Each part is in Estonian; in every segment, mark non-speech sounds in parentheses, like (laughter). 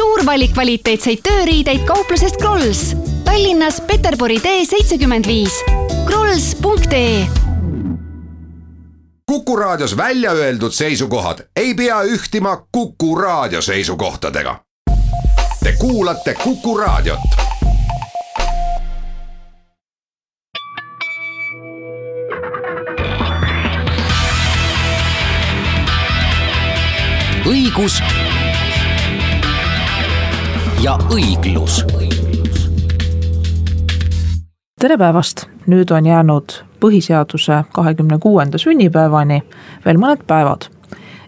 suur valik kvaliteetseid tööriideid kauplusest Krolls. Tallinnas Peterburi tee seitsekümmend viis. krolls.ee Kuku Raadios välja öeldud seisukohad ei pea ühtima Kuku Raadio seisukohtadega. Te kuulate Kuku Raadiot. õigus ja õiglus. tere päevast, nüüd on jäänud põhiseaduse kahekümne kuuenda sünnipäevani veel mõned päevad.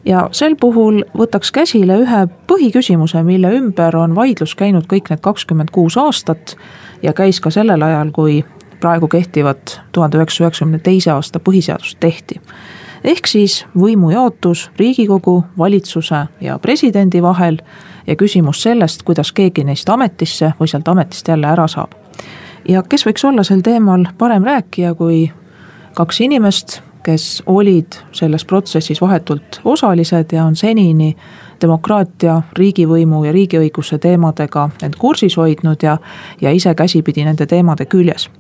ja sel puhul võtaks käsile ühe põhiküsimuse, mille ümber on vaidlus käinud kõik need kakskümmend kuus aastat ja käis ka sellel ajal, kui praegu kehtivat tuhande üheksasaja üheksakümne teise aasta põhiseadust tehti ehk siis võimujaotus Riigikogu, valitsuse ja presidendi vahel ja küsimus sellest, kuidas keegi neist ametisse või sealt ametist jälle ära saab. ja kes võiks olla sel teemal parem rääkija kui kaks inimest, kes olid selles protsessis vahetult osalised ja on senini demokraatia, riigivõimu ja riigiõiguse teemadega end kursis hoidnud ja, ja ise käsipidi nende teemade küljes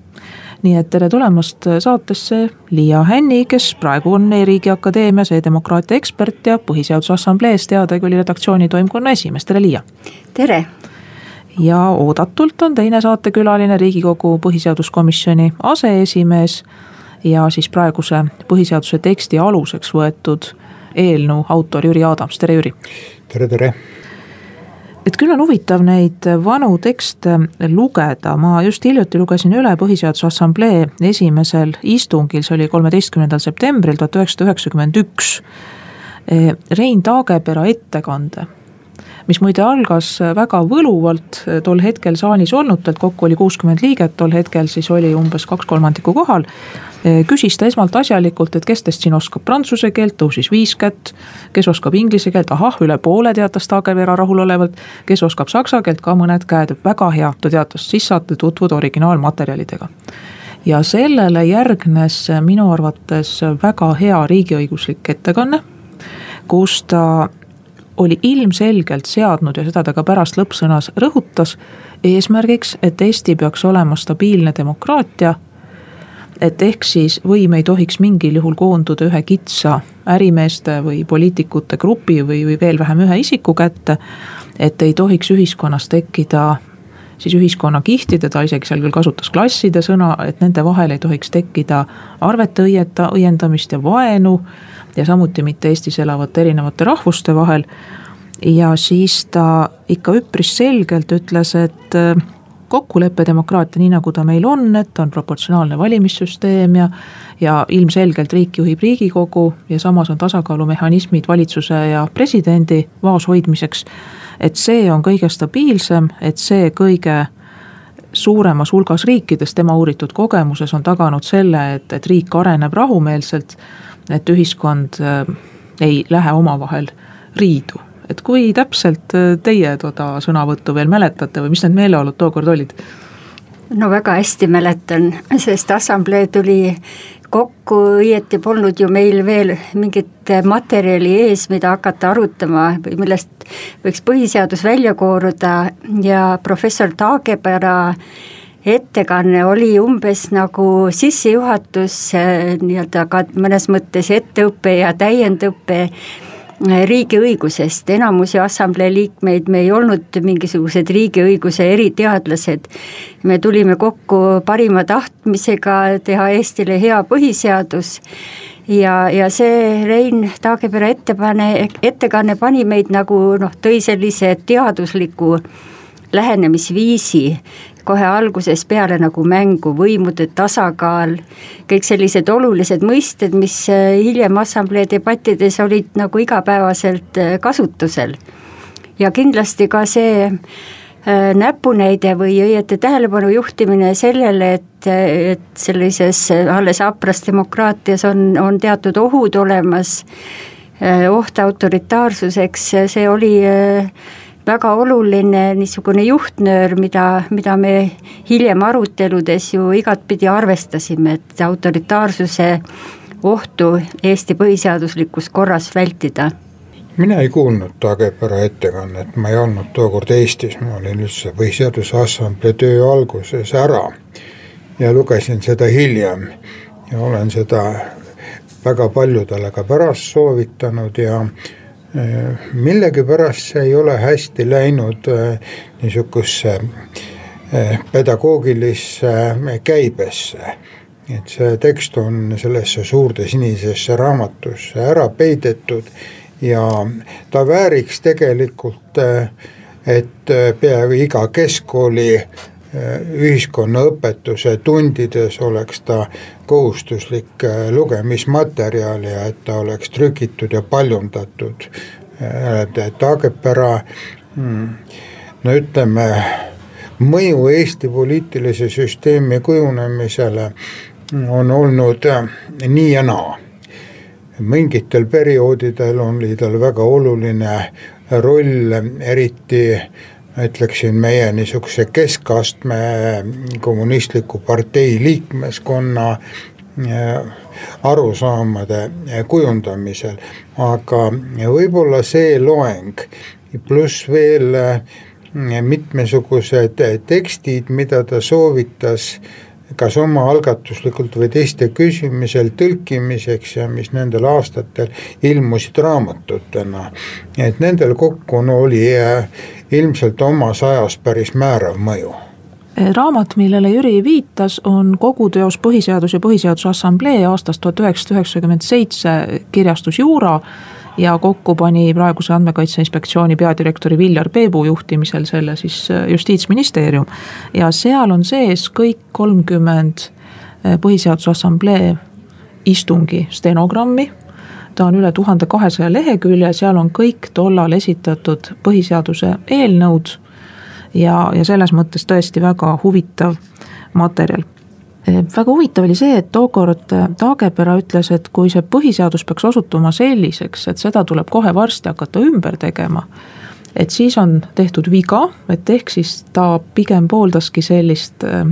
nii et tere tulemast saatesse Liia Hänni, kes praegu on E-riigi Akadeemias e-demokraatia ekspert ja Põhiseaduse Assamblees teadekülli redaktsiooni toimkonna esimees, tere Liia. tere. ja oodatult on teine saatekülaline Riigikogu Põhiseaduskomisjoni aseesimees ja siis praeguse põhiseaduse teksti aluseks võetud eelnõu autor Jüri Adams, tere Jüri. tere, tere et küll on huvitav neid vanu tekste lugeda, ma just hiljuti lugesin üle Põhiseaduse Assamblee esimesel istungil, see oli kolmeteistkümnendal septembril tuhat üheksasada üheksakümmend üks. Rein Taagepera ettekande mis muide algas väga võluvalt tol hetkel saalis olnutelt, kokku oli kuuskümmend liiget, tol hetkel siis oli umbes kaks kolmandikku kohal. küsis ta esmalt asjalikult, et kes teist siin oskab prantsuse keelt, tõusis viis kätt. kes oskab inglise keelt, ahah, üle poole teatas Taagepera rahulolevalt. kes oskab saksa keelt, ka mõned käed, väga hea, ta teatas, siis saate tutvuda originaalmaterjalidega ja sellele järgnes minu arvates väga hea riigiõiguslik ettekanne, kus ta oli ilmselgelt seadnud ja seda ta ka pärast lõppsõnas rõhutas, eesmärgiks, et Eesti peaks olema stabiilne demokraatia. et ehk siis võim ei tohiks mingil juhul koonduda ühe kitsa ärimeeste või poliitikute grupi või, või veel vähem ühe isiku kätte. et ei tohiks ühiskonnas tekkida siis ühiskonnakihtide, ta isegi seal küll kasutas klasside sõna, et nende vahel ei tohiks tekkida arvete õieta, õiendamist ja vaenu ja samuti mitte Eestis elavate erinevate rahvuste vahel. ja siis ta ikka üpris selgelt ütles, et äh, kokkuleppedemokraatia, nii nagu ta meil on, et on proportsionaalne valimissüsteem ja. ja ilmselgelt riik juhib riigikogu ja samas on tasakaalumehhanismid valitsuse ja presidendi vaoshoidmiseks. et see on kõige stabiilsem, et see kõige suuremas hulgas riikides tema uuritud kogemuses on taganud selle, et, et riik areneb rahumeelselt et ühiskond äh, ei lähe omavahel riidu. Et kui täpselt äh, teie toda sõnavõttu veel mäletate või mis need meeleolud tookord olid? no väga hästi mäletan, sest assamblee tuli kokku, õieti polnud ju meil veel mingit materjali ees, mida hakata arutama või millest võiks põhiseadus välja kooruda ja professor Taagepera ettekanne oli umbes nagu sissejuhatus äh, nii-öelda ka mõnes mõttes etteõpe ja täiendõpe riigiõigusest, enamusi assamblee liikmeid, me ei olnud mingisugused riigiõiguse eriteadlased. me tulime kokku parima tahtmisega teha Eestile hea põhiseadus ja, ja see Rein Taagepera ettepane, ettekanne pani meid nagu noh, tõi sellise teadusliku lähenemisviisi kohe algusest peale nagu mängu, võimude tasakaal, kõik sellised olulised mõisted, mis äh, hiljem assamblee debattides olid nagu igapäevaselt äh, kasutusel. ja kindlasti ka see äh, näpunäide või õieti tähelepanu juhtimine sellele, et, et sellises alles hapras demokraatias on, on teatud ohud olemas, oht autoritaarsuseks, see oli äh, väga oluline niisugune juhtnöör, mida, mida me hiljem aruteludes ju igatpidi arvestasime, et autoritaarsuse ohtu Eesti põhiseaduslikus korras vältida. Mina ei kuulnud Taagepera ettekannet, ma ei olnud tookord Eestis, ma olin üldse Põhiseaduse Assamblee töö alguses ära ja lugesin seda hiljem ja olen seda väga paljudele ka pärast soovitanud ja millegipärast see ei ole hästi läinud eh, niisugusesse eh, pedagoogilisse käibesse. Et see tekst on sellesse suurde sinisesse raamatusse ära peidetud ja ta vääriks tegelikult, et peaaegu iga keskkooli ühiskonnaõpetuse tundides oleks ta kohustuslik lugemismaterjal ja et ta oleks trükitud ja paljundatud. et Taagepera hmm, no ütleme, mõju Eesti poliitilise süsteemi kujunemisele on olnud äh, nii ja naa. mingitel perioodidel oli tal väga oluline roll, eriti ütleksin meie niisuguse keskastme kommunistliku partei liikmeskonna äh, arusaamade kujundamisel, aga võib-olla see loeng pluss veel äh, mitmesugused tekstid, mida ta soovitas kas omaalgatuslikult või teiste küsimisel tõlkimiseks ja mis nendel aastatel ilmusid raamatutena. et nendel kokku no, oli äh, ilmselt omas ajas päris määrav mõju raamat, millele Jüri viitas, on koguteos Põhiseadus ja Põhiseaduse Assamblee aastast tuhat üheksasada üheksakümmend seitse kirjastus Juura ja kokku pani praeguse Andmekaitse Inspektsiooni peadirektori Viljar Peepuu juhtimisel selle siis äh, Justiitsministeerium. ja seal on sees kõik kolmkümmend äh, Põhiseaduse Assamblee istungi stenogrammi, ta on üle tuhande kahesaja lehekülje, seal on kõik tollal esitatud põhiseaduse eelnõud ja, ja selles mõttes tõesti väga huvitav materjal. Väga huvitav oli see, et tookord Taagepera ütles, et kui see põhiseadus peaks osutuma selliseks, et seda tuleb kohe varsti hakata ümber tegema, et siis on tehtud viga, et ehk siis ta pigem pooldaski sellist äh,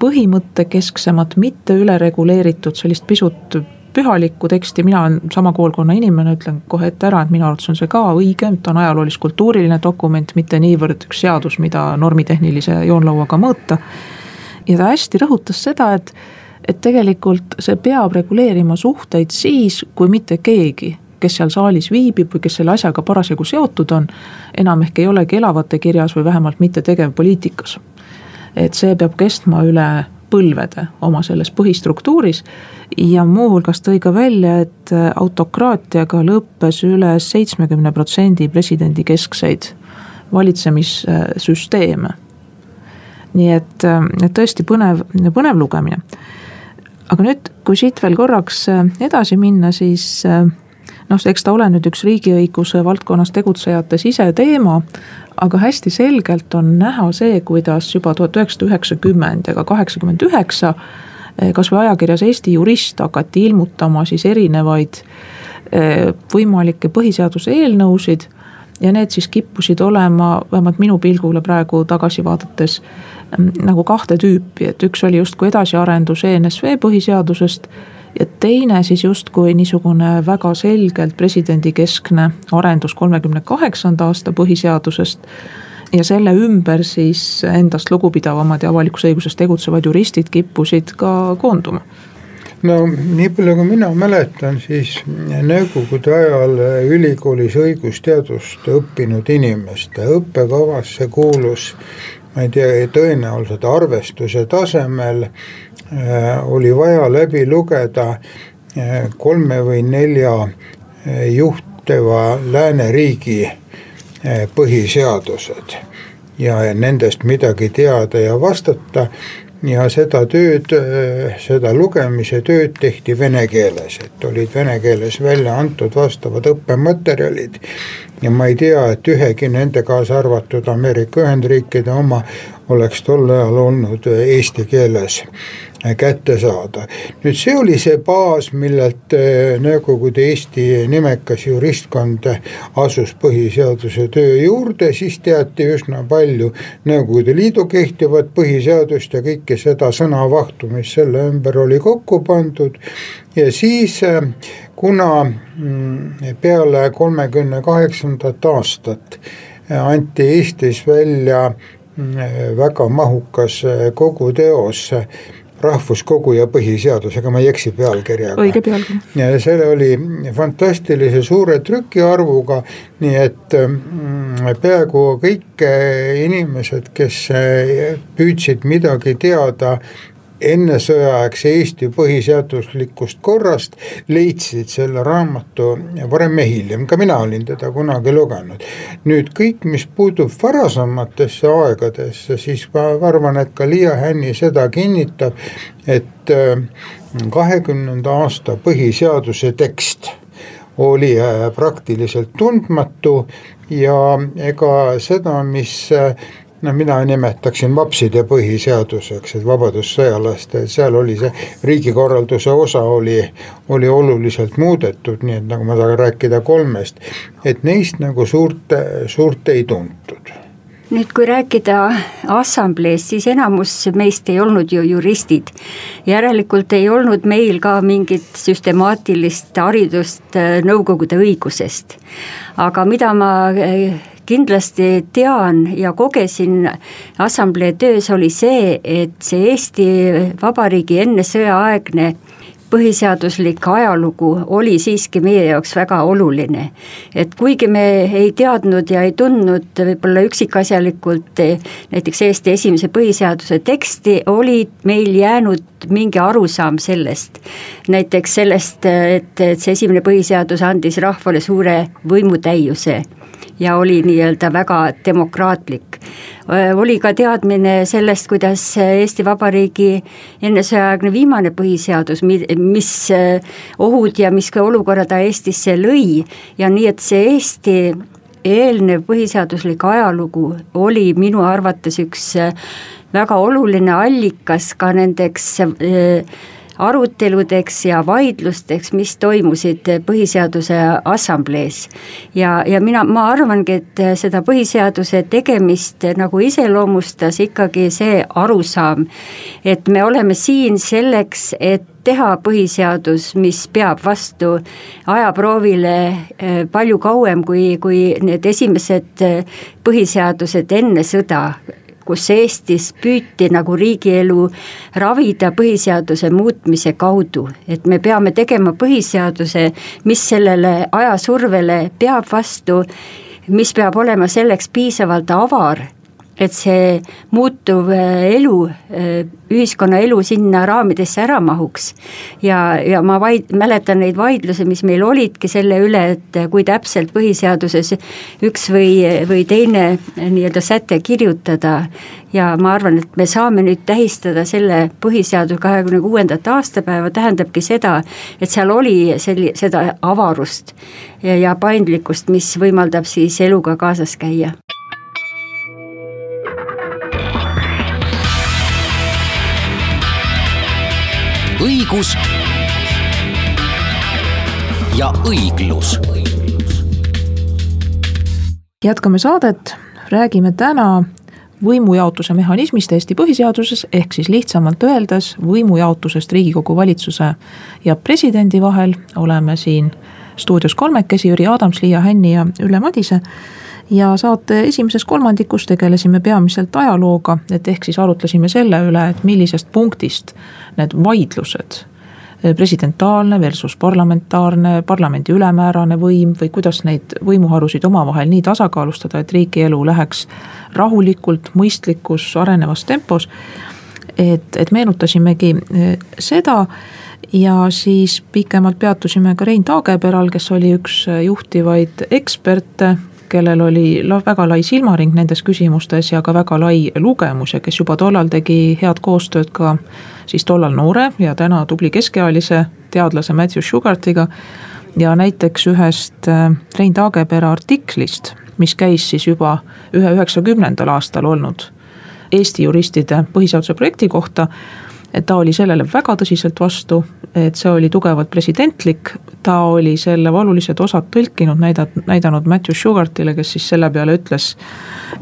põhimõttekesksemat, mitte ülereguleeritud, sellist pisut pühalikku teksti, mina olen sama koolkonna inimene, ütlen kohe ette ära, et minu arvates on see ka õige, ta on ajaloolis-kultuuriline dokument, mitte niivõrd üks seadus, mida normitehnilise joonlauaga mõõta ja ta hästi rõhutas seda, et, et tegelikult see peab reguleerima suhteid siis, kui mitte keegi kes seal saalis viibib või kes selle asjaga parasjagu seotud on, enam ehk ei olegi elavate kirjas või vähemalt mitte tegevpoliitikas. et see peab kestma üle põlvede oma selles põhistruktuuris ja muuhulgas tõi ka välja, et autokraatiaga lõppes üle seitsmekümne protsendi presidendi keskseid valitsemissüsteeme nii et, et tõesti põnev, põnev lugemine. aga nüüd, kui siit veel korraks edasi minna, siis noh, eks ta ole nüüd üks riigiõiguse valdkonnas tegutsejate siseteema, aga hästi selgelt on näha see, kuidas juba tuhat üheksasada üheksakümmend ja ka kaheksakümmend üheksa kasvõi ajakirjas Eesti Jurist hakati ilmutama siis erinevaid võimalikke põhiseaduse eelnõusid ja need siis kippusid olema, vähemalt minu pilgule praegu tagasi vaadates, nagu kahte tüüpi, et üks oli justkui edasiarendus ENSV põhiseadusest ja teine siis justkui niisugune väga selgelt presidendikeskne arendus kolmekümne kaheksanda aasta põhiseadusest. ja selle ümber siis endast lugupidavamad ja avalikus õiguses tegutsevad juristid kippusid ka koonduma no nii palju, kui mina mäletan, siis nõukogude ajal ülikoolis õigusteadust õppinud inimeste õppekavasse kuulus ma ei tea, tõenäoliselt arvestuse tasemel oli vaja läbi lugeda äh, kolme või nelja äh, juhtiva lääneriigi põhiseadused ja nendest midagi teada ja vastata. Ja seda tööd, seda lugemise tööd tehti vene keeles, et olid vene keeles välja antud vastavad õppematerjalid. Ja ma ei tea, et ühegi nende, kaasa arvatud Ameerika Ühendriikide oma, oleks tol ajal olnud eesti keeles kätte saada. nüüd see oli see baas, millelt Nõukogude Eesti nimekas juristkond asus põhiseaduse töö juurde, siis teati üsna palju Nõukogude Liidu kehtivat põhiseadust ja kõike seda sõnavahtu, mis selle ümber oli kokku pandud. ja siis kuna mm, peale kolmekümne kaheksandat aastat anti Eestis välja mm, väga mahukas koguteos rahvuskogu ja põhiseadus, ega ma ei eksi pealkirjaga. õige pealkiri. ja see oli fantastilise suure trükiarvuga, nii et mm, peaaegu kõik inimesed, kes püüdsid midagi teada ennesõjaaegse Eesti põhiseaduslikust korrast leidsid selle raamatu varem või hiljem, ka mina olin teda kunagi lugenud. nüüd kõik, mis puutub varasematesse aegadesse, siis ma arvan, et ka Liia Hänni seda kinnitab, et äh, kahekümnenda aasta põhiseaduse tekst oli äh, praktiliselt tundmatu ja ega seda, mis äh, no mina nimetaksin vapside põhiseaduseks, et vabadussõjalaste, seal oli see riigikorralduse osa oli, oli oluliselt muudetud, nii et nagu ma tahan rääkida kolmest, et neist nagu suurt, suurt ei tuntud nüüd, kui rääkida assambleest, siis enamus meist ei olnud ju juristid. järelikult ei olnud meil ka mingit süstemaatilist haridust äh, Nõukogude õigusest. aga mida ma äh, kindlasti tean ja kogesin assamblee töös, oli see, et see Eesti Vabariigi ennesõjaaegne põhiseaduslik ajalugu oli siiski meie jaoks väga oluline. et kuigi me ei teadnud ja ei tundnud võib-olla üksikasjalikult näiteks Eesti esimese põhiseaduse teksti, oli meil jäänud mingi arusaam sellest. näiteks sellest, et, et see esimene põhiseadus andis rahvale suure võimutäiuse ja oli nii-öelda väga demokraatlik. oli ka teadmine sellest, kuidas Eesti Vabariigi ennesõjaaegne viimane põhiseadus, mis ohud ja mis olukorra ta Eestisse lõi ja nii, et see Eesti eelnev põhiseaduslik ajalugu oli minu arvates üks väga oluline allikas ka nendeks aruteludeks ja vaidlusteks, mis toimusid Põhiseaduse Assamblees. ja, ja mina, ma arvangi, et seda põhiseaduse tegemist nagu iseloomustas ikkagi see arusaam, et me oleme siin selleks, et teha põhiseadus, mis peab vastu ajaproovile eh, palju kauem kui, kui need esimesed eh, põhiseadused enne sõda, kus Eestis püüti nagu riigielu ravida põhiseaduse muutmise kaudu, et me peame tegema põhiseaduse, mis sellele ajasurvele peab vastu, mis peab olema selleks piisavalt avar et see muutuv äh, elu, äh, ühiskonna elu sinna raamidesse ära mahuks. ja, ja ma vaid-, mäletan neid vaidlusi, mis meil olidki selle üle, et kui täpselt põhiseaduses üks või, või teine nii-öelda säte kirjutada. ja ma arvan, et me saame nüüd tähistada selle põhiseaduse kahekümne kuuendat aastapäeva, tähendabki seda, et seal oli selli-, seda avarust ja, ja paindlikkust, mis võimaldab siis eluga kaasas käia õigus ja õiglus. jätkame saadet, räägime täna võimujaotuse mehhanismist Eesti põhiseaduses, ehk siis lihtsamalt öeldes võimujaotusest Riigikogu valitsuse ja presidendi vahel. oleme siin stuudios kolmekesi, Jüri Adams, Liia Hänni ja Ülle Madise ja saate esimeses kolmandikus tegelesime peamiselt ajalooga, et ehk siis arutlesime selle üle, et millisest punktist need vaidlused, presidentaalne versus parlamentaarne, parlamendi ülemäärane võim või kuidas neid võimuharusid omavahel nii tasakaalustada, et riigielu läheks rahulikult, mõistlikus, arenevas tempos. et, et meenutasimegi eh, seda ja siis pikemalt peatusime ka Rein Taageperal, kes oli üks juhtivaid eksperte kellel oli väga lai silmaring nendes küsimustes ja ka väga lai lugemus ja kes juba tollal tegi head koostööd ka siis tollal noore ja täna tubli keskealise teadlase Matthew Sugartiga. ja näiteks ühest äh, Rein Taagepera artiklist, mis käis siis juba ühe üheksakümnendal aastal olnud Eesti juristide põhiseaduse projekti kohta et ta oli sellele väga tõsiselt vastu, et see oli tugevalt presidentlik, ta oli selle valulised osad tõlkinud, näidat-, näidanud Matthew Sugartile, kes siis selle peale ütles,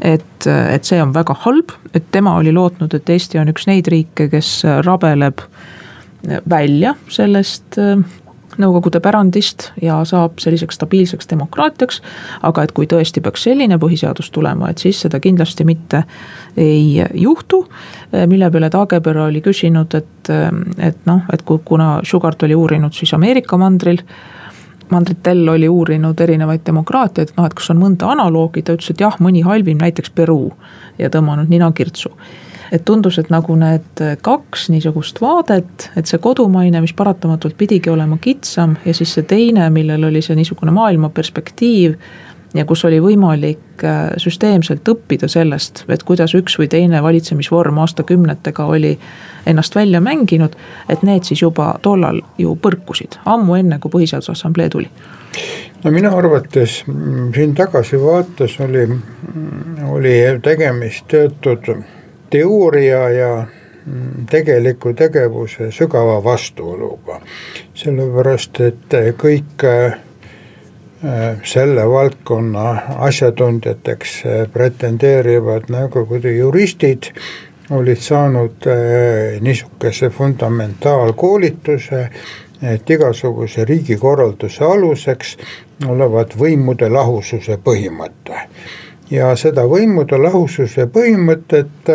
et, et see on väga halb, et tema oli lootnud, et Eesti on üks neid riike, kes rabeleb välja sellest Nõukogude pärandist ja saab selliseks stabiilseks demokraatiaks. aga et kui tõesti peaks selline põhiseadus tulema, et siis seda kindlasti mitte ei juhtu. mille peale Taagepera oli küsinud, et, et noh, et kuna Sugart oli uurinud siis Ameerika mandril Mandrit Tell oli uurinud erinevaid demokraatiaid, noh et kas on mõnda analoogi, ta ütles, et jah, mõni halvim, näiteks Peruu ja tõmmanud nina kirtsu et tundus, et nagu need kaks niisugust vaadet, et see kodumaine, mis paratamatult pidigi olema kitsam ja siis see teine, millel oli see niisugune maailma perspektiiv ja kus oli võimalik äh, süsteemselt õppida sellest, et kuidas üks või teine valitsemisvorm aastakümnetega oli ennast välja mänginud, et need siis juba tollal ju põrkusid, ammu enne, kui Põhiseaduse Assamblee tuli. No minu arvates mm, siin tagasivaates oli, mm, oli tegemist teatud teooria ja mm, tegeliku tegevuse sügava vastuoluga. sellepärast, et kõik äh, selle valdkonna asjatundjateks äh, pretendeerivad Nõukogude juristid olid saanud äh, niisuguse fundamentaalkoolituse, et igasuguse riigikorralduse aluseks olevat võimude lahususe põhimõte ja seda võimude lahususe põhimõtet,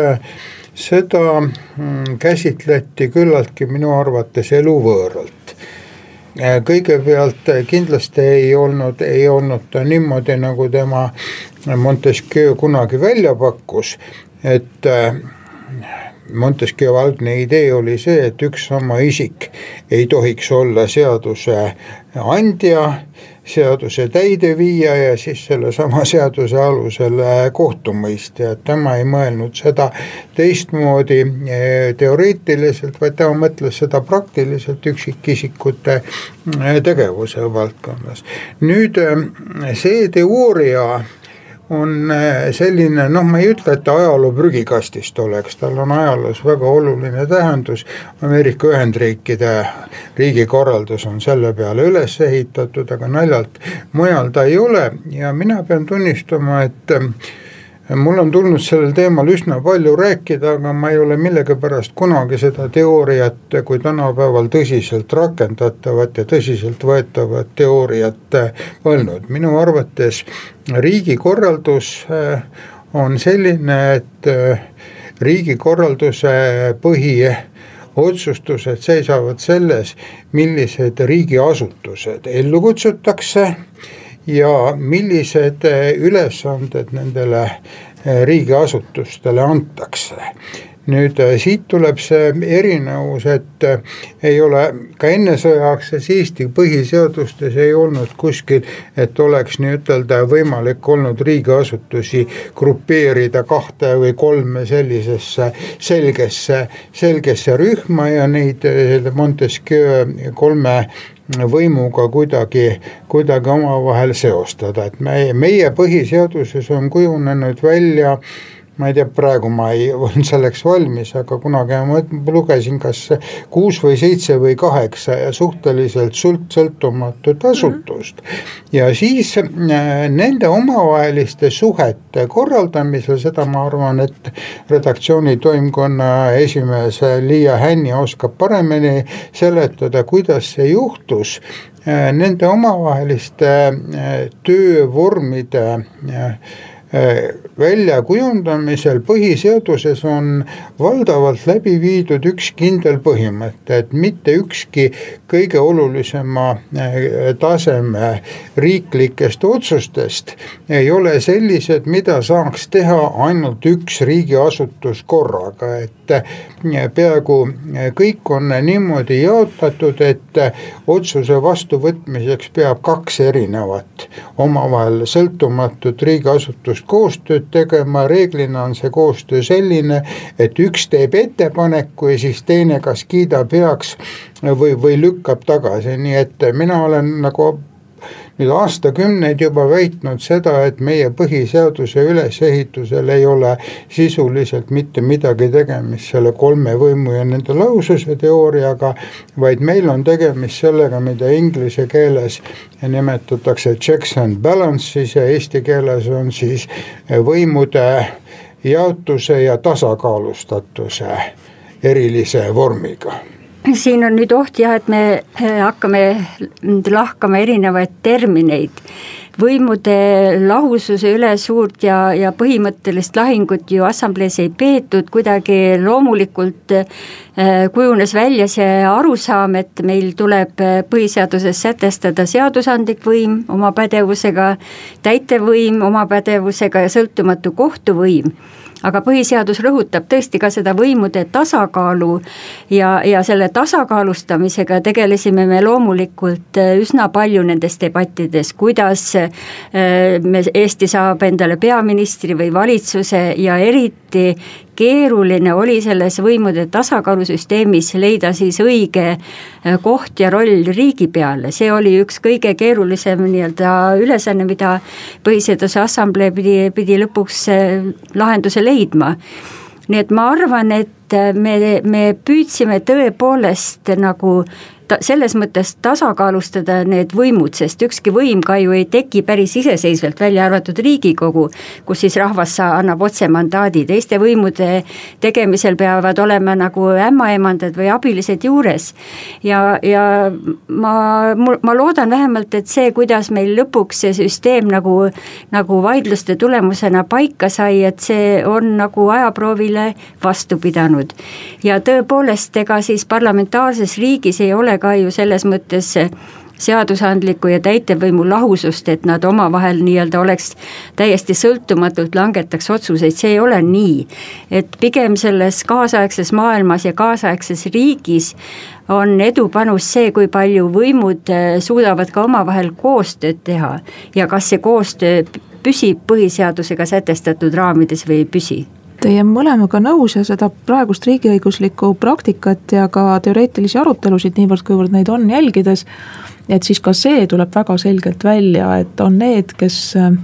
seda mm, käsitleti küllaltki minu arvates eluvõõralt. kõigepealt kindlasti ei olnud, ei olnud ta niimoodi, nagu tema Montesquieu kunagi välja pakkus, et Montesquieu algne idee oli see, et üks sama isik ei tohiks olla seaduse andja seaduse täideviija ja siis sellesama seaduse alusel äh, kohtumõistja, et tema ei mõelnud seda teistmoodi äh, teoreetiliselt, vaid tema mõtles seda praktiliselt üksikisikute äh, tegevuse valdkonnas. nüüd see teooria on äh, selline noh, ma ei ütle, et ta ajaloo prügikastist oleks, tal on ajaloos väga oluline tähendus. Ameerika Ühendriikide riigikorraldus on selle peale üles ehitatud, aga naljalt mujal ta ei ole ja mina pean tunnistama, et mul on tulnud sellel teemal üsna palju rääkida, aga ma ei ole millegipärast kunagi seda teooriat kui tänapäeval tõsiselt rakendatavat ja tõsiseltvõetavat teooriat mõelnud, minu arvates riigikorraldus eh, on selline, et eh, riigikorralduse põhi otsustused seisavad selles, millised riigiasutused ellu kutsutakse ja millised eh, ülesanded nendele eh, riigiasutustele antakse nüüd eh, siit tuleb see erinevus, et ei ole ka ennesõjaaegses Eesti põhiseadustes ei olnud kuskil, et oleks nii-ütelda võimalik olnud riigiasutusi grupeerida kahte või kolme sellisesse selgesse, selgesse rühma ja neid Montesquieu kolme võimuga kuidagi, kuidagi omavahel seostada, et me, meie põhiseaduses on kujunenud välja äh, ma ei tea, praegu ma ei (laughs) olnud selleks valmis, aga kunagi ma lugesin kas kuus või seitse või kaheksa ja suhteliselt sõltumatut mhm. asutust mm. -hmm. ja siis äh, nende omavaheliste suhete korraldamisel, seda ma arvan, et redaktsiooni toimkonna esimees Liia Hänni oskab paremini seletada, kuidas see juhtus äh, nende omavaheliste äh, töövormide väljakujundamisel põhiseaduses on valdavalt läbi viidud üks kindel põhimõte, et mitte ükski kõige olulisema äh, taseme riiklikest otsustest ei ole sellised, mida saaks teha ainult üks riigiasutus korraga, et äh, peaaegu kõik on niimoodi jaotatud, et otsuse vastuvõtmiseks peab kaks erinevat. Omavahel sõltumatut riigiasutust koostööd tegema, reeglina on see koostöö selline, et üks teeb ettepaneku ja siis teine kas kiidab heaks või, või lükkab tagasi, nii et mina olen nagu nüüd aastakümneid juba väitnud seda, et meie põhiseaduse ülesehitusel ei ole sisuliselt mitte midagi tegemist selle kolme võimu ja nende lahususe teooriaga, vaid meil on tegemist sellega, mida inglise keeles nimetatakse checks and balances ja eesti keeles on siis võimude jaotuse ja tasakaalustatuse erilise vormiga siin on nüüd oht jah, et me äh, hakkame lahkama erinevaid termineid. võimude lahususe üle suurt ja, ja põhimõttelist lahingut ju assamblees ei peetud, kuidagi loomulikult äh, kujunes välja see arusaam, et meil tuleb äh, põhiseaduses sätestada seadusandlik võim oma pädevusega, täitevvõim oma pädevusega ja sõltumatu kohtuvõim aga põhiseadus rõhutab tõesti ka seda võimude tasakaalu ja, ja selle tasakaalustamisega tegelesime me loomulikult äh, üsna palju nendes debattides, kuidas äh, me, Eesti saab endale peaministri või valitsuse ja eriti keeruline oli selles võimude tasakaalusüsteemis leida siis õige äh, koht ja roll riigi peale, see oli üks kõige keerulisem nii-öelda ülesanne, mida Põhiseaduse Assamblee pidi, pidi lõpuks äh, lahenduse leidma. Nii et ma arvan, et äh, me, me püüdsime tõepoolest nagu ta selles mõttes tasakaalustada need võimud, sest ükski võim ka ju ei teki päris iseseisvalt, välja arvatud Riigikogu, kus siis rahvas annab otse mandaadi, teiste võimude tegemisel peavad olema nagu ämmaemandad või abilised juures. ja, ja ma, ma loodan vähemalt, et see, kuidas meil lõpuks see süsteem nagu, nagu vaidluste tulemusena paika sai, et see on nagu ajaproovile vastu pidanud. ja tõepoolest, ega siis parlamentaarses riigis ei ole ka ju selles mõttes seadusandliku ja täitevvõimu lahusust, et nad omavahel nii-öelda oleks täiesti sõltumatult langetaks otsuseid, see ei ole nii. et pigem selles kaasaegses maailmas ja kaasaegses riigis on edupanus see, kui palju võimud eh, suudavad ka omavahel koostööd teha ja kas see koostöö püsib põhiseadusega sätestatud raamides või ei püsi Teie mõlemaga nõus ja seda praegust riigiõiguslikku praktikat ja ka teoreetilisi arutelusid, niivõrd-kuivõrd neid on jälgides, et siis ka see tuleb väga selgelt välja, et on need, kes äh,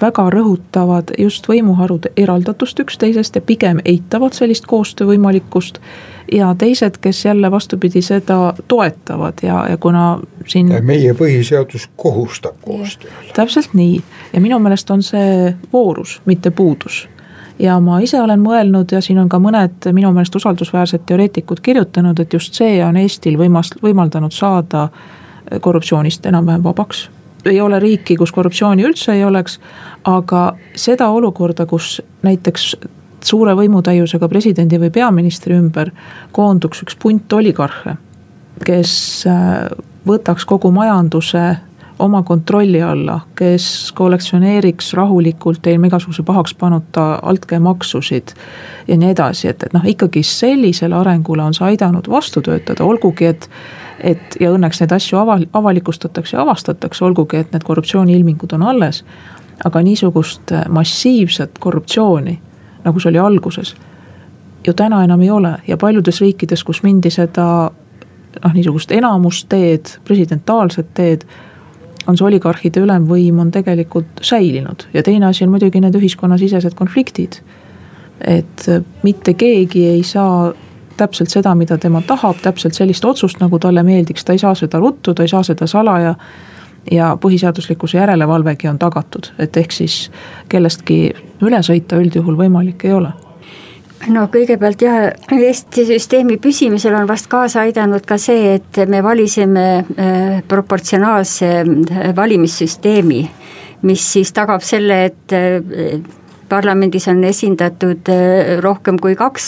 väga rõhutavad just võimuharude eraldatust üksteisest ja pigem eitavad sellist koostöö võimalikkust. ja teised, kes jälle vastupidi seda toetavad ja, ja kuna siin. meie põhiseadus kohustab koostööle. täpselt nii ja minu meelest on see voorus, mitte puudus ja ma ise olen mõelnud ja siin on ka mõned minu meelest usaldusväärsed teoreetikud kirjutanud, et just see on Eestil võimas, võimaldanud saada korruptsioonist enam-vähem vabaks. ei ole riiki, kus korruptsiooni üldse ei oleks, aga seda olukorda, kus näiteks suure võimutäiusega presidendi või peaministri ümber koonduks üks punt oligarhe, kes äh, võtaks kogu majanduse oma kontrolli alla, kes kollektsioneeriks rahulikult ilma igasuguse pahakspanuta altkäemaksusid ja nii edasi, et, et noh, ikkagi sellisele arengule on see aidanud vastu töötada, olgugi et et ja õnneks neid asju aval-, avalikustatakse ja avastatakse, olgugi et need korruptsiooniilmingud on alles, aga niisugust massiivset korruptsiooni, nagu see oli alguses, ju täna enam ei ole. Ja paljudes riikides, kus mindi seda noh, niisugust enamusteed, presidentaalset teed on see oligarhide ülemvõim on tegelikult säilinud ja teine asi on muidugi need ühiskonnasisesed konfliktid. et mitte keegi ei saa täpselt seda, mida tema tahab, täpselt sellist otsust, nagu talle meeldiks, ta ei saa seda ruttu, ta ei saa seda salaja. ja põhiseaduslikkuse järelevalvegi on tagatud, et ehk siis kellestki üle sõita üldjuhul võimalik ei ole no kõigepealt jah, Eesti süsteemi püsimisel on vast kaasa aidanud ka see, et me valisime äh, proportsionaalse äh, valimissüsteemi, mis siis tagab selle, et äh, parlamendis on esindatud rohkem kui kaks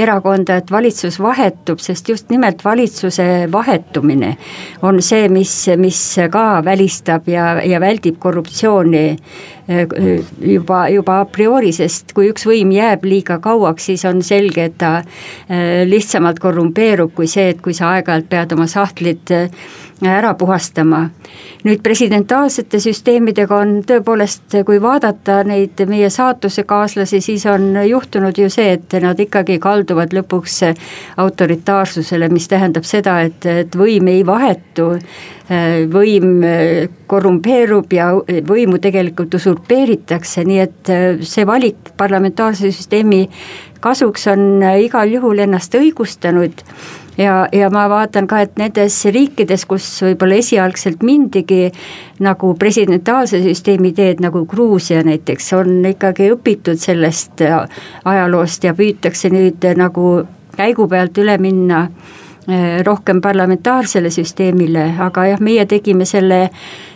erakonda, et valitsus vahetub, sest just nimelt valitsuse vahetumine on see, mis, mis ka välistab ja, ja väldib korruptsiooni juba, juba a priori, sest kui üks võim jääb liiga kauaks, siis on selge, et ta äh, lihtsamalt korrumpeerub kui see, et kui sa aeg-ajalt pead oma sahtlid äh, ära puhastama. nüüd presidentaalsete süsteemidega on tõepoolest, kui vaadata neid meie saatusekaaslasi, siis on juhtunud ju see, et nad ikkagi kalduvad lõpuks autoritaarsusele, mis tähendab seda, et, et võim ei vahetu võim korrumpeerub ja võimu tegelikult usurpeeritakse, nii et see valik parlamentaarse süsteemi kasuks on igal juhul ennast õigustanud. Ja, ja ma vaatan ka, et nendes riikides, kus võib-olla esialgselt mindigi nagu presidentaalse süsteemi teed, nagu Gruusia näiteks, on ikkagi õpitud sellest ajaloost ja püütakse nüüd nagu käigu pealt üle minna. eh, rohkem parlamentaarsele süsteemile, aga jah, meie tegime selle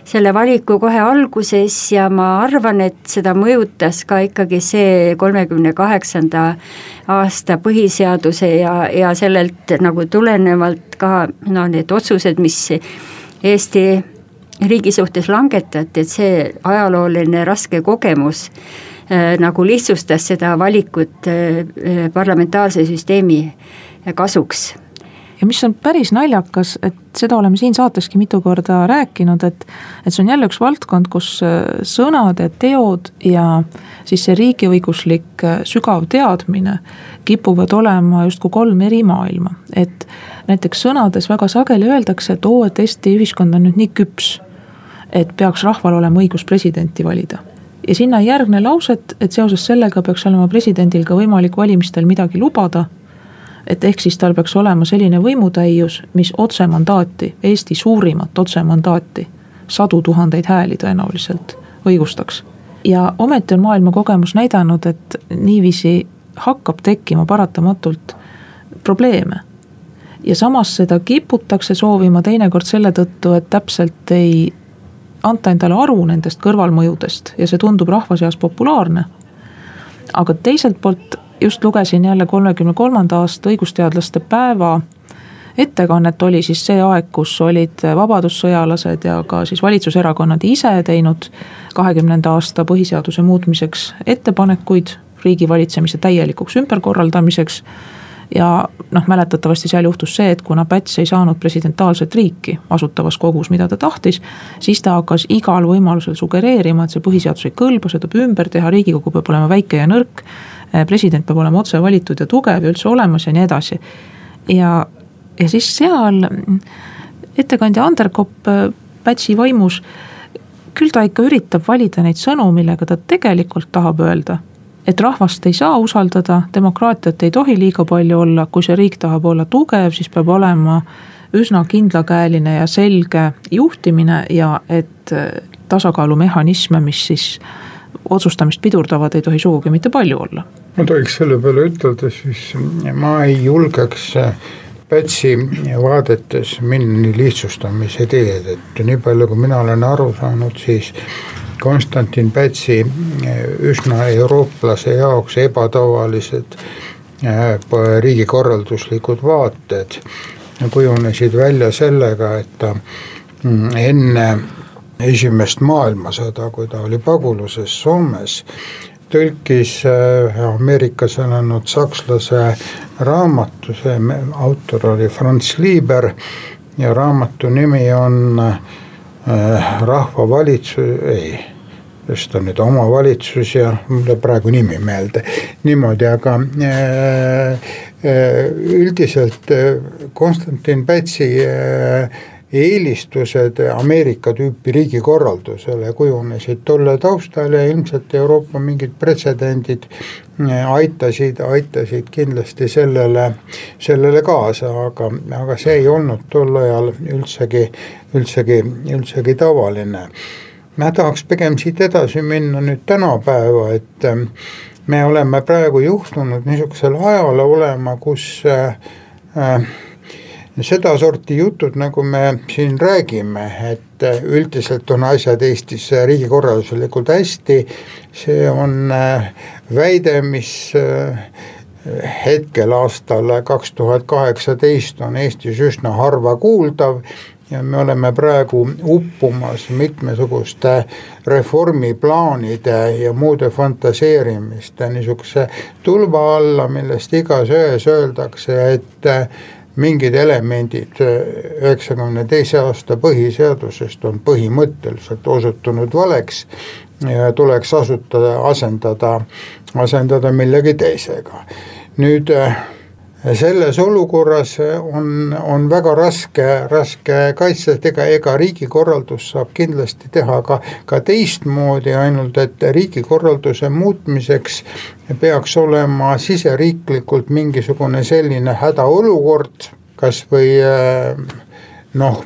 selle valiku kohe alguses ja ma arvan, et seda mõjutas ka ikkagi see kolmekümne kaheksanda aasta põhiseaduse ja, ja sellelt nagu tulenevalt ka no need otsused, mis Eesti riigi suhtes langetati, et see ajalooline raske kogemus äh, nagu lihtsustas seda valikut äh, parlamentaarse süsteemi kasuks ja mis on päris naljakas, et seda oleme siin saateski mitu korda rääkinud, et et see on jälle üks valdkond, kus äh, sõnad ja teod ja siis see riigiõiguslik äh, sügav teadmine kipuvad olema justkui kolm eri maailma. et näiteks sõnades väga sageli öeldakse, et oo, et Eesti ühiskond on nüüd nii küps, et peaks rahval olema õigus presidenti valida ja sinna ei järgne lauset, et seoses sellega peaks olema presidendil ka võimalik valimistel midagi lubada et ehk siis tal peaks olema selline võimutäius, mis otsemandaati, Eesti suurimat otsemandaati, sadu tuhandeid hääli tõenäoliselt õigustaks. ja ometi on maailma kogemus näidanud, et niiviisi hakkab tekkima paratamatult probleeme. ja samas seda kiputakse soovima teinekord selle tõttu, et täpselt ei anta endale aru nendest kõrvalmõjudest ja see tundub rahva seas populaarne. aga teiselt poolt just lugesin jälle kolmekümne kolmanda aasta õigusteadlaste päeva ettekannet, oli siis see aeg, kus olid vabadussõjalased ja ka siis valitsuserakonnad ise teinud kahekümnenda aasta põhiseaduse muutmiseks ettepanekuid riigivalitsemise täielikuks ümberkorraldamiseks ja noh, mäletatavasti seal juhtus see, et kuna Päts ei saanud presidentaalset riiki asutavas kogus, mida ta tahtis, siis ta hakkas igal võimalusel sugereerima, et see põhiseadus ei kõlba, seda peab ümber teha, riigikogu peab olema väike ja nõrk. President peab olema otse valitud ja tugev ja üldse olemas ja nii edasi. ja, ja siis seal ettekandja Anderkopp Pätsi vaimus, küll ta ikka üritab valida neid sõnu, millega ta tegelikult tahab öelda et rahvast ei saa usaldada, demokraatiat ei tohi liiga palju olla, kui see riik tahab olla tugev, siis peab olema üsna kindlakäeline ja selge juhtimine ja et äh, tasakaalumehhanisme, mis siis otsustamist pidurdavad, ei tohi sugugi mitte palju olla. Ma tohiks selle peale ütelda, siis ma ei julgeks äh, Pätsi vaadetes minna nii lihtsustamise teed, et nii palju, kui mina olen aru saanud, siis Konstantin Pätsi eh, üsna eurooplase jaoks ebatavalised eh, riigikorralduslikud vaated kujunesid välja sellega, et ta mm, enne esimest maailmasõda, kui ta oli paguluses Soomes, tõlkis eh, Ameerikas elanud sakslase raamatu, see autor oli Franz Lieber ja raamatu nimi on Rahvavalitsus, ei sest on nüüd omavalitsus ja mul läheb praegu nimi meelde, niimoodi, aga äh, äh, üldiselt äh, Konstantin Pätsi eelistused Ameerika tüüpi riigikorraldusele kujunesid tolle taustal ja ilmselt Euroopa mingid pretsedendid aitasid, aitasid kindlasti sellele, sellele kaasa, aga, aga see ei olnud tol ajal üldsegi, üldsegi, üldsegi tavaline. Ma tahaks pigem siit edasi minna nüüd tänapäeva, et ähm, me oleme praegu juhtunud niisugusele ajale olema, kus äh, sedasorti jutud, nagu me siin räägime, et äh, üldiselt on asjad Eestis riigikorralduslikult hästi, see on äh, väide, mis äh, hetkel aastal kaks tuhat kaheksateist on Eestis üsna harva kuuldav. Ja me oleme praegu uppumas mitmesuguste reformiplaanide ja muude fantaseerimiste niisuguse tulva alla, millest igas öös öeldakse, et mingid elemendid üheksakümne teise aasta põhiseadusest on põhimõtteliselt osutunud valeks ja tuleks asutada, asendada, asendada millegi teisega. nüüd selles olukorras on, on väga raske, raske kaitsta, et ega, ega riigikorraldus saab kindlasti teha ka, ka teistmoodi, ainult et riigikorralduse muutmiseks peaks olema siseriiklikult mingisugune selline hädaolukord, kas või noh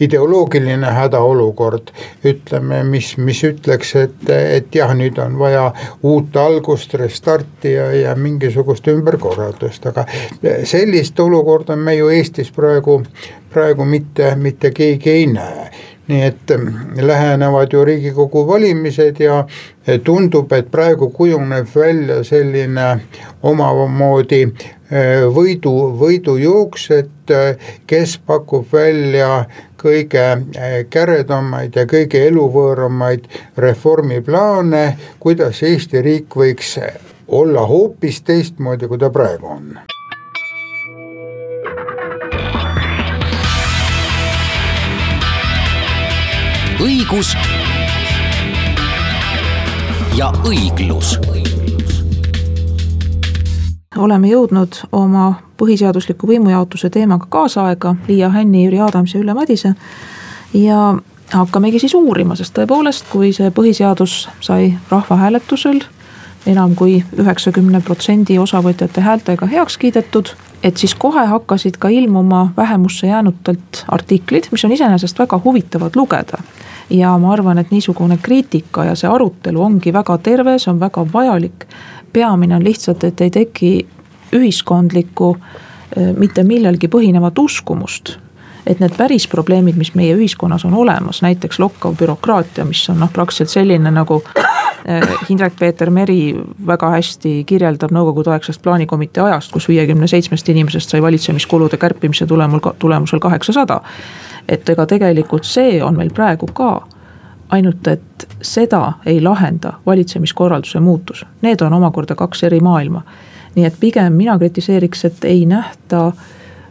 ideoloogiline hädaolukord, ütleme, mis, mis ütleks, et, et jah, nüüd on vaja uut algust, restarti ja, ja mingisugust ümberkorraldust, aga sellist olukorda me ju Eestis praegu, praegu mitte, mitte keegi ei näe. Nii et lähenevad ju riigikogu valimised ja tundub, et praegu kujuneb välja selline omamoodi võidu, võidujooks, et kes pakub välja kõige äh, käredamaid ja kõige eluvõõramaid reformiplaane, kuidas Eesti riik võiks olla hoopis teistmoodi, kui ta praegu on. õigus ja õiglus oleme jõudnud oma põhiseadusliku võimujaotuse teemaga kaasaega, Liia Hänni, Jüri Adams ja Ülle Madise. ja hakkamegi siis uurima, sest tõepoolest, kui see põhiseadus sai rahvahääletusel enam kui üheksakümne protsendi osavõtjate häältega heaks kiidetud, et siis kohe hakkasid ka ilmuma vähemusse jäänutelt artiklid, mis on iseenesest väga huvitavad lugeda. ja ma arvan, et niisugune kriitika ja see arutelu ongi väga terve, see on väga vajalik peamine on lihtsalt, et ei teki ühiskondlikku mitte millelgi põhinevat uskumust. et need päris probleemid, mis meie ühiskonnas on olemas, näiteks lokkav bürokraatia, mis on noh, praktiliselt selline nagu Hindrek-Peeter Meri väga hästi kirjeldab nõukogudeaegsest plaanikomitee ajast, kus viiekümne seitsmest inimesest sai valitsemiskulude kärpimise tulemul, tulemusel kaheksasada. et ega tegelikult see on meil praegu ka ainult et seda ei lahenda valitsemiskorralduse muutus, need on omakorda kaks eri maailma. nii et pigem mina kritiseeriks, et ei nähta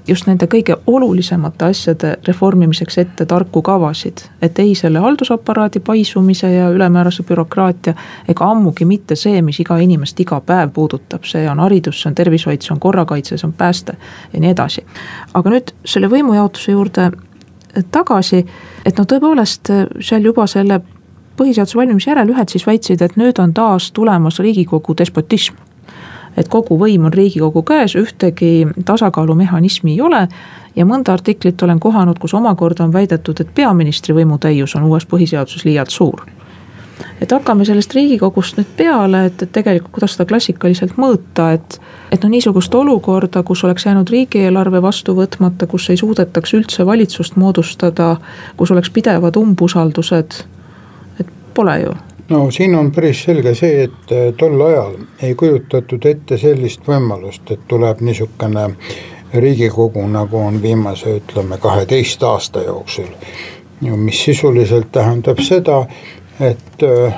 just nende kõige olulisemate asjade reformimiseks ette tarku kavasid. et ei selle haldusaparaadi paisumise ja ülemäärase bürokraatia ega ammugi mitte see, mis iga inimest iga päev puudutab, see on haridus, see on tervishoid, see on korrakaitse, see on pääste ja nii edasi. aga nüüd selle võimujaotuse juurde tagasi, et no tõepoolest seal juba selle põhiseaduse valmimise järel ühed siis väitsid, et nüüd on taas tulemas riigikogu despotism. et kogu võim on riigikogu käes, ühtegi tasakaalumehhanismi ei ole ja mõnda artiklit olen kohanud, kus omakorda on väidetud, et peaministri võimutäius on uues põhiseaduses liialt suur et hakkame sellest riigikogust nüüd peale, et, et tegelikult kuidas seda klassikaliselt mõõta, et. et noh, niisugust olukorda, kus oleks jäänud riigieelarve vastu võtmata, kus ei suudetaks üldse valitsust moodustada, kus oleks pidevad umbusaldused, et pole ju no siin on päris selge see, et eh, tol ajal ei kujutatud ette sellist võimalust, et tuleb niisugune riigikogu, nagu on viimase ütleme kaheteist aasta jooksul. mis sisuliselt tähendab seda, et äh,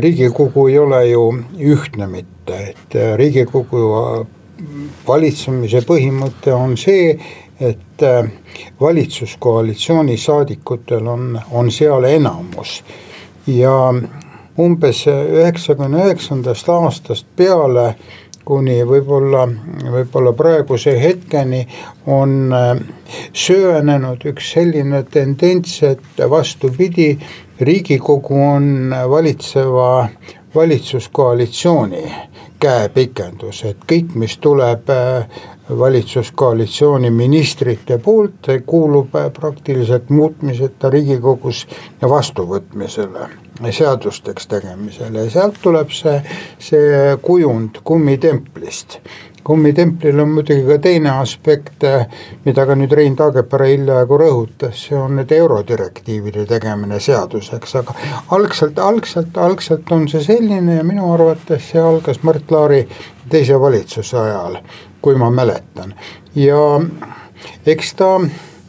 riigikogu ei ole ju ühtne mitte, et äh, riigikogu äh, valitsemise põhimõte on see, et valitsuskoalitsiooni saadikutel on, on seal enamus. Ja umbes üheksakümne üheksandast aastast peale kuni võib-olla, võib-olla praeguse hetkeni on söönenud üks selline tendents, et vastupidi, riigikogu on valitseva valitsuskoalitsiooni käepikendus, et kõik, mis tuleb äh, valitsuskoalitsiooni ministrite poolt, kuulub äh, praktiliselt muutmiseta riigikogus vastuvõtmisele, seadusteks tegemisele. Ja sealt tuleb see, see kujund kummitemplist kummitemplil on muidugi ka teine aspekt, mida ka nüüd Rein Taagepera hiljaaegu rõhutas, see on need eurodirektiivide tegemine seaduseks, aga algselt, algselt, algselt on see selline ja minu arvates see algas Mart Laari teise valitsuse ajal, kui ma mäletan. Ja eks ta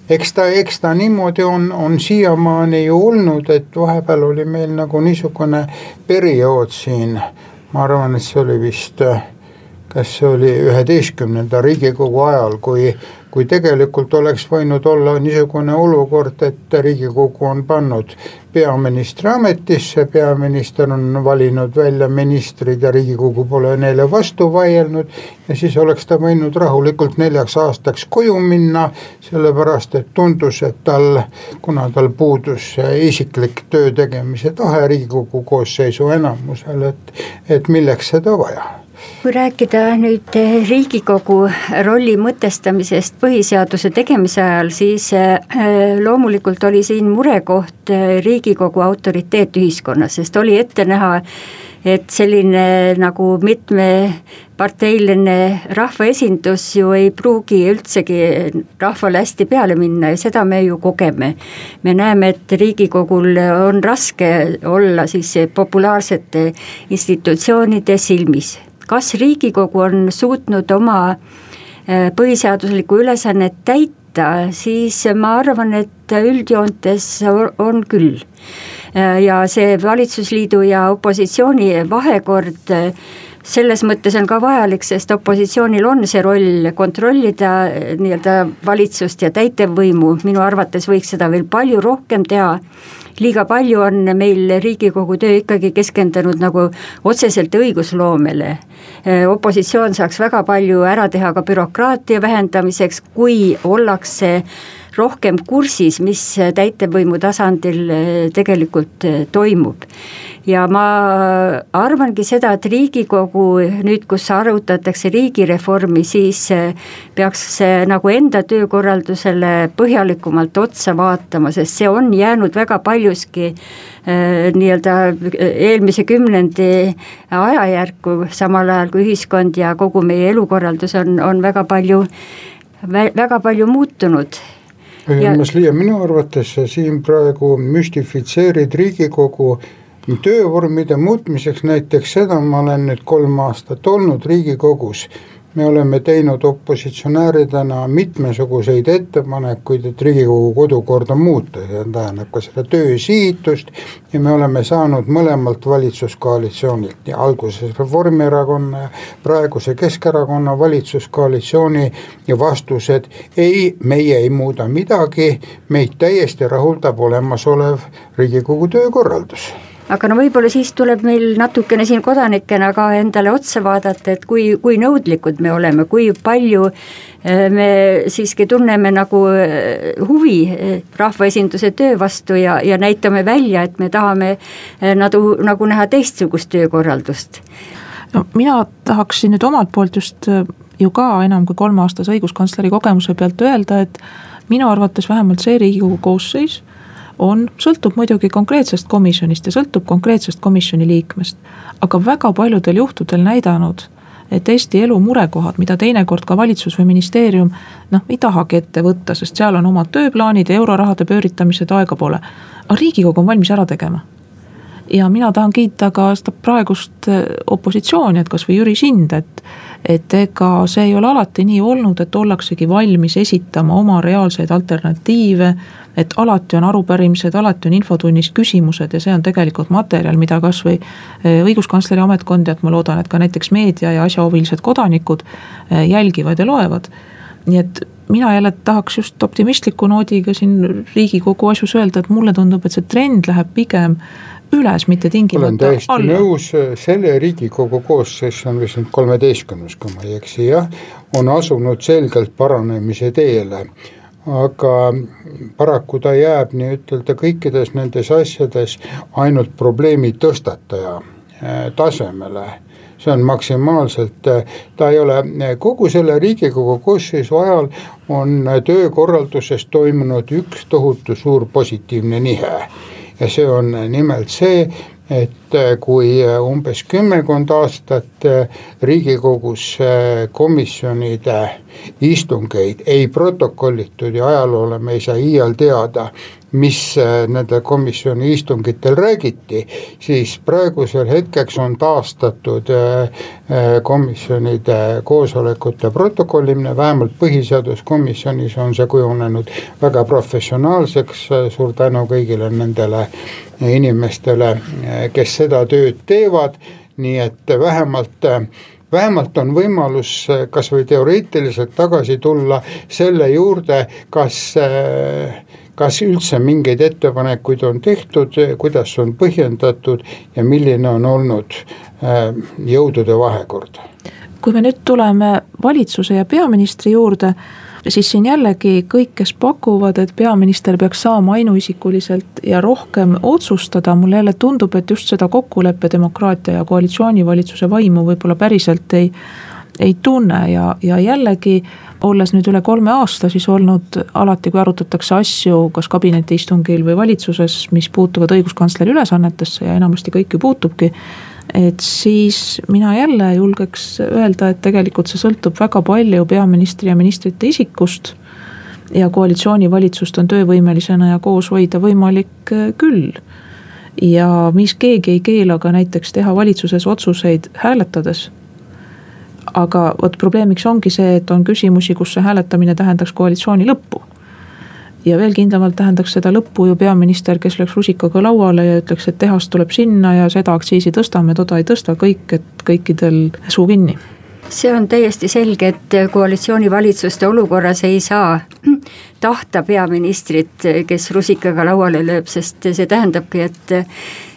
eks ta, eks ta niimoodi on, on siiamaani ju olnud, et vahepeal oli meil nagu niisugune periood siin, ma arvan, et see oli vist äh, kas see oli üheteistkümnenda riigikogu ajal, kui, kui tegelikult oleks võinud olla niisugune olukord, et riigikogu on pannud peaministri ametisse, peaminister on valinud välja ministrid ja Riigikogu pole neile vastu vaielnud. ja siis oleks ta võinud rahulikult neljaks aastaks koju minna, sellepärast et tundus, et tal, kuna tal puudus isiklik töö tegemise tahe Riigikogu koosseisu enamusel, et, et milleks seda vaja kui rääkida nüüd Riigikogu rolli mõtestamisest põhiseaduse tegemise ajal, siis äh, loomulikult oli siin murekoht äh, Riigikogu autoriteet ühiskonnas, sest oli ette näha, et selline nagu mitmeparteiline rahvaesindus ju ei pruugi üldsegi rahvale hästi peale minna ja seda me ju kogeme. me näeme, et Riigikogul on raske olla siis populaarsete institutsioonide silmis kas Riigikogu on suutnud oma äh, põhiseaduslikku ülesannet täita, siis ma arvan, et üldjoontes on küll. Äh, ja see valitsusliidu ja opositsiooni vahekord selles mõttes on ka vajalik, sest opositsioonil on see roll kontrollida nii-öelda valitsust ja täitevvõimu, minu arvates võiks seda veel palju rohkem teha liiga palju on meil Riigikogu töö ikkagi keskendunud nagu otseselt õigusloomele. opositsioon saaks väga palju ära teha ka bürokraatia vähendamiseks, kui ollakse rohkem kursis, mis täitevvõimu tasandil tegelikult toimub. Ja ma arvangi seda, et Riigikogu nüüd, kus arutatakse riigireformi, siis eh, peaks nagu enda töökorraldusele põhjalikumalt otsa vaatama, sest see on jäänud väga paljuski eh, nii-öelda eelmise kümnendi ajajärku, samal ajal kui ühiskond ja kogu meie elukorraldus on, on väga palju, väga palju muutunud ja minu arvates sa siin praegu müstifitseerid Riigikogu töövormide muutmiseks näiteks seda ma olen nüüd kolm aastat olnud Riigikogus me oleme teinud opositsionääridena mitmesuguseid ettepanekuid, et Riigikogu kodukorda muuta, see tähendab ka seda töö sihitust ja me oleme saanud mõlemalt valitsuskoalitsioonilt, alguses Reformierakonna ja praeguse Keskerakonna valitsuskoalitsiooni ja vastused ei, meie ei muuda midagi, meid täiesti rahuldab olemasolev Riigikogu töökorraldus aga no võib-olla siis tuleb meil natukene siin kodanikena ka endale otsa vaadata, et kui, kui nõudlikud me oleme, kui palju eh, me siiski tunneme nagu eh, huvi eh, rahvaesinduse töö vastu ja, ja näitame välja, et me tahame nagu, nagu näha teistsugust töökorraldust. no mina tahaksin nüüd omalt poolt just ju ka enam kui kolmeaastase õiguskantsleri kogemuse pealt öelda, et minu arvates vähemalt see Riigikogu koosseis on, sõltub muidugi konkreetsest komisjonist ja sõltub konkreetsest komisjoni liikmest. aga väga paljudel juhtudel näidanud, et Eesti elu murekohad, mida teinekord ka valitsus või ministeerium noh, ei tahagi ette võtta, sest seal on omad tööplaanid ja eurorahade pööritamised aega pole. aga riigikogu on valmis ära tegema ja mina tahan kiita ka seda praegust opositsiooni, et kasvõi Jüri Sind, et et ega see ei ole alati nii olnud, et ollaksegi valmis esitama oma reaalseid alternatiive. et alati on arupärimised, alati on infotunnis küsimused ja see on tegelikult materjal, mida kasvõi eh, õiguskantsleri ametkond ja et ma loodan, et ka näiteks meedia ja asjahuvilised kodanikud eh, jälgivad ja loevad. nii et mina jälle tahaks just optimistliku noodiga siin riigikogu asjus öelda, et mulle tundub, et see trend läheb pigem üles, mitte tingimata. Olen täiesti alla. nõus, selle riigikogu koosseis on vist nüüd kolmeteistkümnes, kui ma ei eksi, jah, on asunud selgelt paranemise teele. Aga paraku ta jääb nii-ütelda kõikides nendes asjades ainult probleemi tõstataja eh, tasemele. See on maksimaalselt, eh, ta ei ole, kogu selle Riigikogu koosseisu ajal on töökorralduses toimunud üks tohutu suur positiivne nihe ja see on nimelt see, et äh, kui äh, umbes kümmekond aastat äh, Riigikogus komisjonide istungeid ei protokollitud ja ajaloole me ei saa iial teada, mis nende komisjoni istungitel räägiti, siis praegusel hetkeks on taastatud komisjonide koosolekute protokollimine, vähemalt põhiseaduskomisjonis on see kujunenud väga professionaalseks, suur tänu kõigile nendele inimestele, kes seda tööd teevad, nii et vähemalt vähemalt on võimalus kasvõi teoreetiliselt tagasi tulla selle juurde, kas kas üldse mingeid ettepanekuid on tehtud, kuidas on põhjendatud ja milline on olnud jõudude vahekord? kui me nüüd tuleme valitsuse ja peaministri juurde, siis siin jällegi kõik, kes pakuvad, et peaminister peaks saama ainuisikuliselt ja rohkem otsustada, mulle jälle tundub, et just seda kokkuleppe, demokraatia ja koalitsioonivalitsuse vaimu võib-olla päriselt ei, ei tunne ja, ja jällegi olles nüüd üle kolme aasta siis olnud alati, kui arutatakse asju, kas kabinetiistungil või valitsuses, mis puutuvad õiguskantsleri ülesannetesse ja enamasti kõik ju puutubki. Et siis mina jälle julgeks öelda, et tegelikult see sõltub väga palju peaministri ja ministrite isikust. ja koalitsioonivalitsust on töövõimelisena ja koos hoida võimalik äh, küll ja mis keegi ei keela ka näiteks teha valitsuses otsuseid hääletades aga vot probleemiks ongi see, et on küsimusi, kus see hääletamine tähendaks koalitsiooni lõppu. Ja veel kindlamalt tähendaks seda lõppu ju peaminister, kes lööks rusikaga lauale ja ütleks, et tehas tuleb sinna ja seda aktsiisi tõstame, toda ei tõsta, kõik, et kõikidel suu kinni. See on täiesti selge, et koalitsioonivalitsuste olukorras ei saa tahta peaministrit, kes rusikaga lauale lööb, sest see tähendabki, et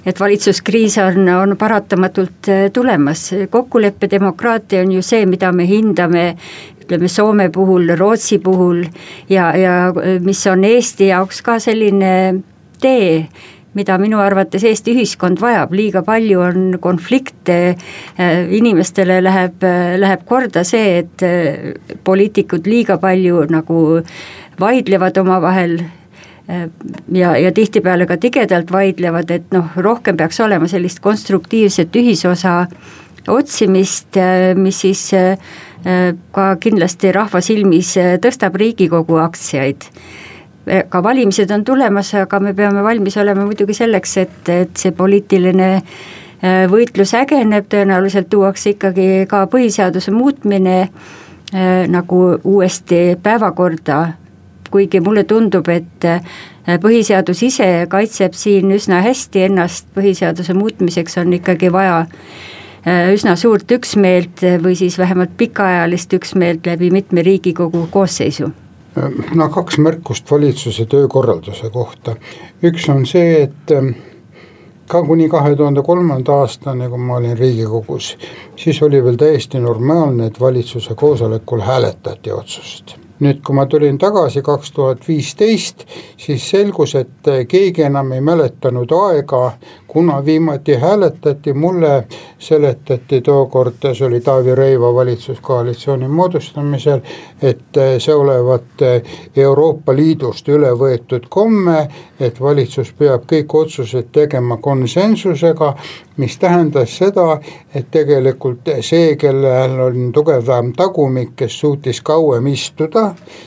et valitsuskriis on, on paratamatult äh, tulemas, kokkuleppe demokraatia on ju see, mida me hindame ütleme Soome puhul, Rootsi puhul ja, ja äh, mis on Eesti jaoks ka selline tee, mida minu arvates Eesti ühiskond vajab, liiga palju on konflikte, äh, inimestele läheb, läheb korda see, et poliitikud liiga palju nagu vaidlevad omavahel ja, ja tihtipeale ka tigedalt vaidlevad, et noh, rohkem peaks olema sellist konstruktiivset ühisosa otsimist, äh, mis siis äh, ka kindlasti rahva silmis tõstab Riigikogu aktsiaid. ka valimised on tulemas, aga me peame valmis olema muidugi selleks, et, et see poliitiline võitlus ägeneb, tõenäoliselt tuuakse ikkagi ka põhiseaduse muutmine nagu uuesti päevakorda kuigi mulle tundub, et äh, põhiseadus ise kaitseb siin üsna hästi ennast, põhiseaduse muutmiseks on ikkagi vaja äh, üsna suurt üksmeelt või siis vähemalt pikaajalist üksmeelt läbi mitme Riigikogu koosseisu. No kaks märkust valitsuse töökorralduse kohta, üks on see, et ähm, ka kuni kahe tuhande kolmanda aastani, kui ma olin Riigikogus, siis oli veel täiesti normaalne, et valitsuse koosolekul hääletati otsust nüüd, kui ma tulin tagasi kaks tuhat viisteist, siis selgus, et keegi enam ei mäletanud aega, kuna viimati hääletati, mulle seletati tookord, see oli Taavi Rõiva valitsuskoalitsiooni moodustamisel, et see olevat Euroopa Liidust üle võetud komme, et valitsus peab kõik otsused tegema konsensusega, mis tähendas seda, et tegelikult see, kellel on tugevam tagumik, kes suutis kauem istuda,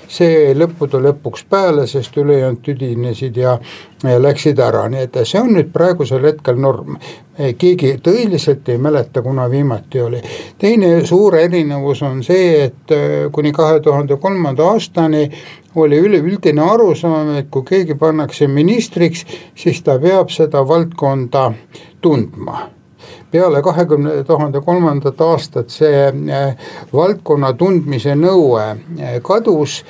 see lõppude lõpuks peale, sest ülejäänud tüdinesid ja läksid ära, nii et see on nüüd praegusel hetkel norm. keegi tõeliselt ei mäleta, kuna viimati oli. teine suur erinevus on see, et äh, kuni kahe tuhande kolmanda aastani oli üleüldine arusaam, et kui keegi pannakse ministriks, siis ta peab seda valdkonda tundma peale kahekümne tuhande kolmandat aastat see äh, valdkonna tundmise nõue äh, kadus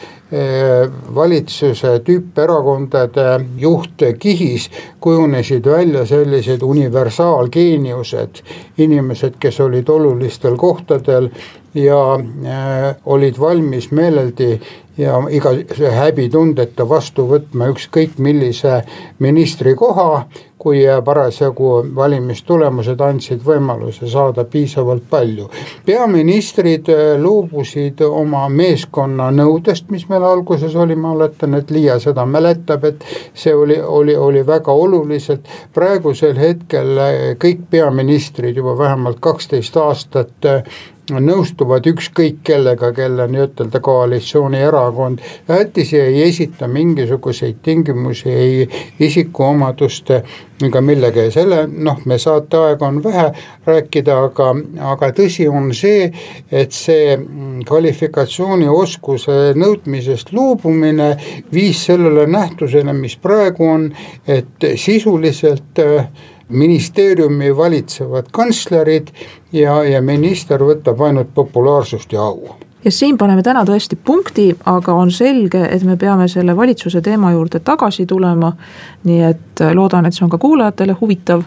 valitsuse tüüperakondade juhtkihis kujunesid välja sellised universaalgeeniused, inimesed, kes olid olulistel kohtadel ja äh, olid valmis meeleldi ja iga häbitundeta vastu võtma ükskõik millise ministri koha, kui parasjagu valimistulemused andsid võimaluse saada piisavalt palju. peaministrid äh, loobusid oma meeskonna nõudest, mis meil alguses oli, ma oletan, et Liia seda mäletab, et see oli, oli, oli väga oluliselt, praegusel hetkel äh, kõik peaministrid juba vähemalt kaksteist aastat äh, nõustuvad ükskõik kellega, kelle nii-ütelda koalitsioonierakond. Jättis ja ei esita mingisuguseid tingimusi ei isikuomaduste ega millegi selle noh, me saateaega on vähe rääkida, aga, aga tõsi on see, et see kvalifikatsioonioskuse nõudmisest loobumine viis sellele nähtusele, mis praegu on, et sisuliselt äh, ministeeriumi valitsevad kantslerid ja, ja minister võtab ainult populaarsust ja au ja siin paneme täna tõesti punkti, aga on selge, et me peame selle valitsuse teema juurde tagasi tulema. nii et loodan, et see on ka kuulajatele huvitav.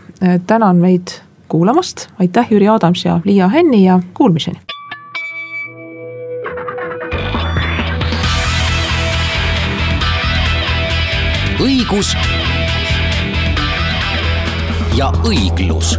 tänan meid kuulamast, aitäh, Jüri Adams ja Liia Hänni ja kuulmiseni. õigus ja õiglus